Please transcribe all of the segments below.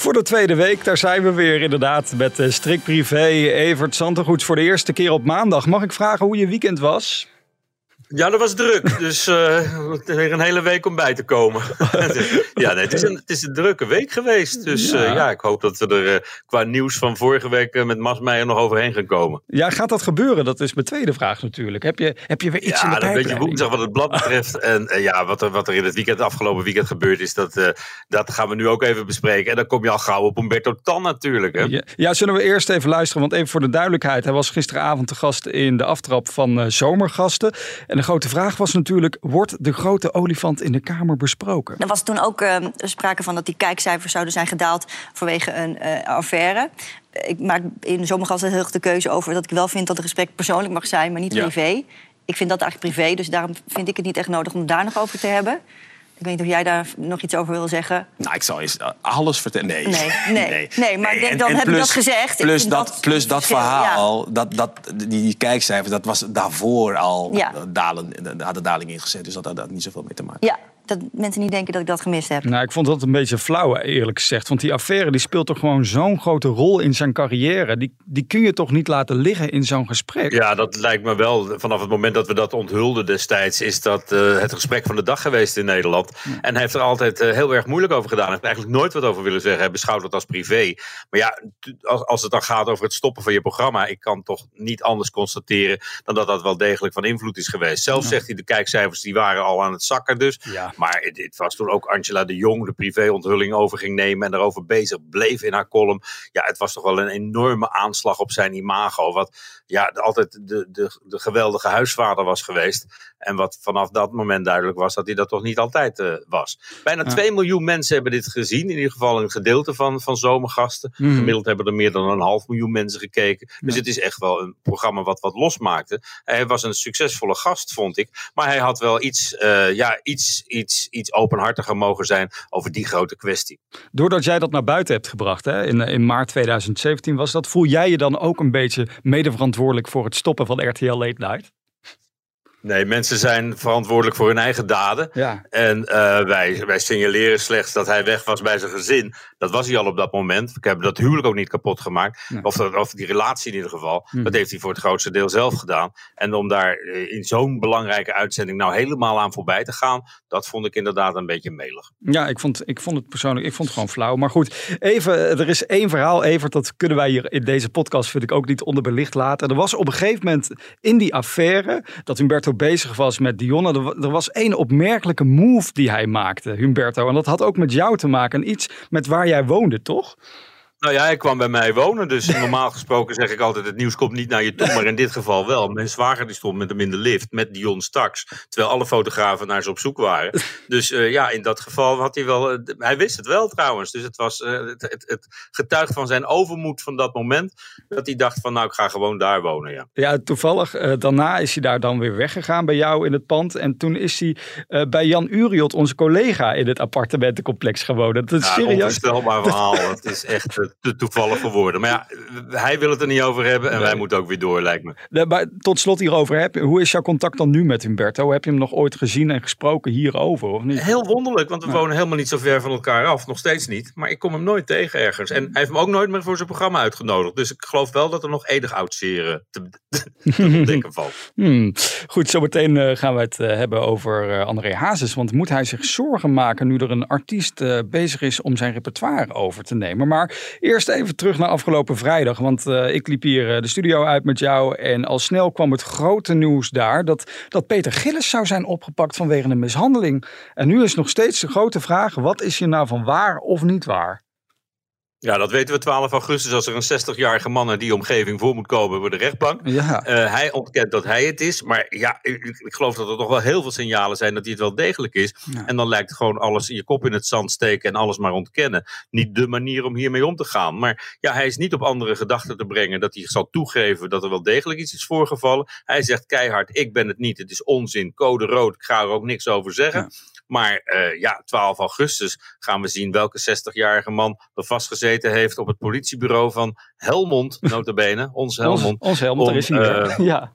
Voor de tweede week, daar zijn we weer inderdaad met uh, Strik Privé. Evert Zantegoeds voor de eerste keer op maandag. Mag ik vragen hoe je weekend was? Ja, dat was druk. Dus uh, weer een hele week om bij te komen. ja, nee, het, is een, het is een drukke week geweest. Dus ja, uh, ja ik hoop dat we er uh, qua nieuws van vorige week met Mas Meijer nog overheen gaan komen. Ja, gaat dat gebeuren? Dat is mijn tweede vraag natuurlijk. Heb je, heb je weer iets ja, in de Ja, een beetje woensdag wat het blad betreft. en ja, wat er, wat er in het weekend, afgelopen weekend gebeurd is, dat, dat gaan we nu ook even bespreken. En dan kom je al gauw op Umberto Tan natuurlijk. Hè? Ja, ja, zullen we eerst even luisteren? Want even voor de duidelijkheid. Hij was gisteravond te gast in de aftrap van Zomergasten. En de grote vraag was natuurlijk, wordt de grote olifant in de Kamer besproken? Er was toen ook uh, sprake van dat die kijkcijfers zouden zijn gedaald vanwege een uh, affaire. Ik maak in zomergasten heel erg de keuze over dat ik wel vind dat het gesprek persoonlijk mag zijn, maar niet ja. privé. Ik vind dat eigenlijk privé, dus daarom vind ik het niet echt nodig om het daar nog over te hebben. Ik weet niet of jij daar nog iets over wil zeggen. Nou, ik zal eens alles vertellen. Nee. Nee, nee, nee. nee maar dan en, en heb plus, je dat gezegd. Plus dat, dat, plus dat verhaal, ja. dat, dat, die, kijkcijfers, dat was daarvoor al ja. dalen, hadden daling ingezet. Dus dat had daar niet zoveel mee te maken. Ja, dat mensen niet denken dat ik dat gemist heb. Nou, ik vond dat een beetje flauw, eerlijk gezegd. Want die affaire die speelt toch gewoon zo'n grote rol in zijn carrière. Die, die kun je toch niet laten liggen in zo'n gesprek? Ja, dat lijkt me wel. Vanaf het moment dat we dat onthulden destijds... is dat uh, het gesprek van de dag geweest in Nederland. Ja. En hij heeft er altijd uh, heel erg moeilijk over gedaan. Hij heeft eigenlijk nooit wat over willen zeggen. Hij beschouwt het als privé. Maar ja, als, als het dan gaat over het stoppen van je programma... ik kan toch niet anders constateren... dan dat dat wel degelijk van invloed is geweest. Zelf ja. zegt hij, de kijkcijfers die waren al aan het zakken dus... Ja. Maar het was toen ook Angela de Jong de privéonthulling over ging nemen en daarover bezig bleef in haar column. Ja, het was toch wel een enorme aanslag op zijn imago. Wat ja, altijd de, de, de geweldige huisvader was geweest. En wat vanaf dat moment duidelijk was dat hij dat toch niet altijd uh, was. Bijna ja. 2 miljoen mensen hebben dit gezien. In ieder geval een gedeelte van, van zomergasten. Mm. Gemiddeld hebben er meer dan een half miljoen mensen gekeken. Dus het is echt wel een programma wat wat losmaakte. Hij was een succesvolle gast, vond ik. Maar hij had wel iets, uh, ja, iets, iets, iets openhartiger mogen zijn over die grote kwestie. Doordat jij dat naar buiten hebt gebracht hè, in, in maart 2017 was dat, voel jij je dan ook een beetje medeverantwoordelijk voor het stoppen van RTL Late Night? Nee, mensen zijn verantwoordelijk voor hun eigen daden. Ja. En uh, wij, wij signaleren slechts dat hij weg was bij zijn gezin. Dat was hij al op dat moment. Ik heb dat huwelijk ook niet kapot gemaakt. Nee. Of, dat, of die relatie in ieder geval. Hmm. Dat heeft hij voor het grootste deel zelf gedaan. En om daar in zo'n belangrijke uitzending nou helemaal aan voorbij te gaan. Dat vond ik inderdaad een beetje melig. Ja, ik vond, ik vond het persoonlijk ik vond het gewoon flauw. Maar goed, even, er is één verhaal, Evert. Dat kunnen wij hier in deze podcast, vind ik ook niet onderbelicht laten. Er was op een gegeven moment in die affaire dat Humberto bezig was met Dionne. Er was één opmerkelijke move die hij maakte, Humberto. En dat had ook met jou te maken. Iets met waar jij woonde, toch? Nou ja, hij kwam bij mij wonen. Dus normaal gesproken zeg ik altijd: het nieuws komt niet naar je toe. Maar in dit geval wel. Mijn zwager die stond met hem in de lift met Dion Staks. Terwijl alle fotografen naar ze op zoek waren. Dus uh, ja, in dat geval had hij wel. Uh, hij wist het wel trouwens. Dus het was uh, het, het, het getuigt van zijn overmoed van dat moment. Dat hij dacht: van nou, ik ga gewoon daar wonen. Ja, ja toevallig. daarna is hij daar dan weer weggegaan bij jou in het pand. En toen is hij bij Jan Uriot, onze collega, in het appartementencomplex gewoond. Dat is ja, serieus. Onvoorstelbaar verhaal. Het is echt te toevallige woorden. Maar ja, hij wil het er niet over hebben en nee. wij moeten ook weer door, lijkt me. Maar tot slot hierover, heb, hoe is jouw contact dan nu met Humberto? Heb je hem nog ooit gezien en gesproken hierover, of niet? Heel wonderlijk, want we wonen helemaal niet zo ver van elkaar af. Nog steeds niet. Maar ik kom hem nooit tegen ergens. En hij heeft me ook nooit meer voor zijn programma uitgenodigd. Dus ik geloof wel dat er nog enig oud-zeren te, te ontdekken valt. Hmm. Goed, zometeen uh, gaan we het uh, hebben over uh, André Hazes. Want moet hij zich zorgen maken nu er een artiest bezig is om zijn repertoire over te nemen? Maar eerst even terug naar afgelopen vrijdag. Want uh, ik liep hier uh, de studio uit met jou. En al snel kwam het grote nieuws daar. Dat, dat Peter Gillis zou zijn opgepakt vanwege een mishandeling. En nu is nog steeds de grote vraag. Wat is hier nou van waar of niet waar? Ja, dat weten we 12 augustus als er een 60-jarige man naar die omgeving voor moet komen bij de rechtbank. Ja. Uh, hij ontkent dat hij het is. Maar ja, ik, ik, geloof dat er toch wel heel veel signalen zijn dat hij het wel degelijk is. En dan lijkt gewoon alles in je kop in het zand steken en alles maar ontkennen. Niet de manier om hiermee om te gaan. Maar ja, hij is niet op andere gedachten te brengen dat hij zal toegeven dat er wel degelijk iets is voorgevallen. Hij zegt keihard, ik ben het niet, het is onzin, code rood, ik ga er ook niks over zeggen. Ja. Maar uh, ja, 12 augustus gaan we zien welke 60-jarige man er vastgezeten heeft op het politiebureau van Helmond, notabene, ons Helmond. Ons, ons Helmond, om, is hij uh, ja.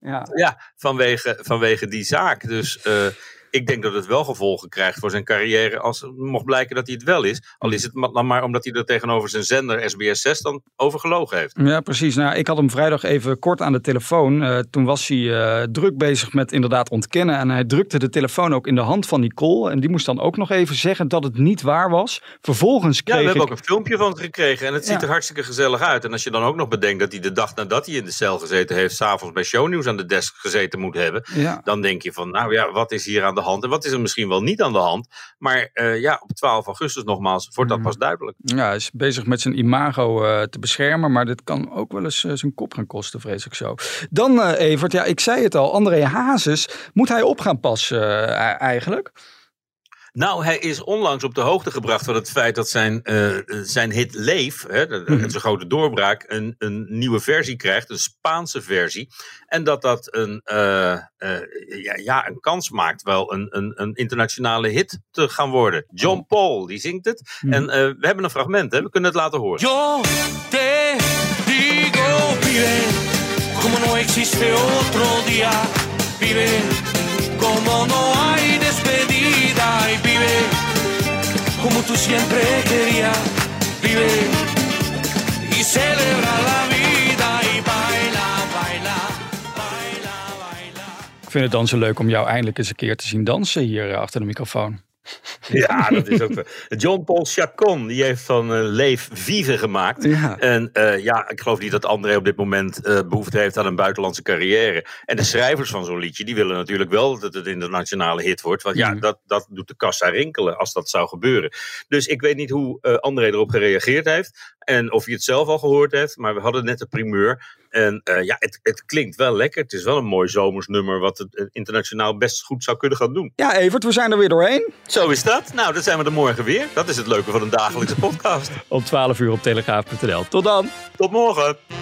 Ja, ja vanwege, vanwege die zaak. Dus uh, ik denk dat het wel gevolgen krijgt voor zijn carrière als het mocht blijken dat hij het wel is. Al is het dan maar omdat hij er tegenover zijn zender SBS 6 dan over gelogen heeft. Ja, precies. Nou, ik had hem vrijdag even kort aan de telefoon. Uh, toen was hij uh, druk bezig met inderdaad ontkennen. En hij drukte de telefoon ook in de hand van Nicole. En die moest dan ook nog even zeggen dat het niet waar was. Vervolgens kreeg Ja, we ik... hebben ook een filmpje van gekregen. En het ziet er hartstikke gezellig uit. En als je dan ook nog bedenkt dat hij de dag nadat hij in de cel gezeten heeft... s'avonds bij shownieuws aan de desk gezeten moet hebben. Ja. Dan denk je van, nou ja, wat is hier aan de hand? En wat is er misschien wel niet aan de hand? Maar uh, ja, op 12 augustus nogmaals wordt dat pas duidelijk. Ja, hij is bezig met zijn imago uh, te beschermen. Maar dit kan ook wel eens uh, zijn kop gaan kosten, vrees ik zo. Dan Evert, ja, ik zei het al. André Hazes, moet hij op gaan passen eigenlijk? Nou, hij is onlangs op de hoogte gebracht van het feit dat zijn, uh, zijn hit Leef, hè, zijn grote doorbraak, een, een nieuwe versie krijgt, een Spaanse versie. En dat dat een, uh, uh, ja, ja, een kans maakt wel een, een, een, internationale hit te gaan worden. John Paul, die zingt het. Mm -hmm. En we hebben een fragment, hè, we kunnen het laten horen. Yo te digo, pibe, como no existe otro día, pibe, como no siempre querías. Vive y celebra la vida y baila, baila, baila, baila. Ik vind het dan zo leuk om jou eindelijk eens een keer te zien dansen hier achter de microfoon. Ja, dat is ook. John Paul Chacon, die heeft van uh, Leef Vive gemaakt. Ja. En uh, ja, ik geloof niet dat André op dit moment uh, behoefte heeft aan een buitenlandse carrière. En de schrijvers van zo'n liedje, die willen natuurlijk wel dat het een internationale hit wordt. Want ja, dat, dat doet de kassa rinkelen als dat zou gebeuren. Dus ik weet niet hoe André erop gereageerd heeft. En of hij het zelf al gehoord heeft. Maar we hadden net de primeur. En uh, ja, het, het, klinkt wel lekker. Het is wel een mooi zomersnummer wat het internationaal best goed zou kunnen gaan doen. Ja, Evert, we zijn er weer doorheen. Zo is dat. Nou, dan zijn we er morgen weer. Dat is het leuke van een dagelijkse podcast. Om 12 uur op telegraaf.nl. Tot dan. Tot morgen.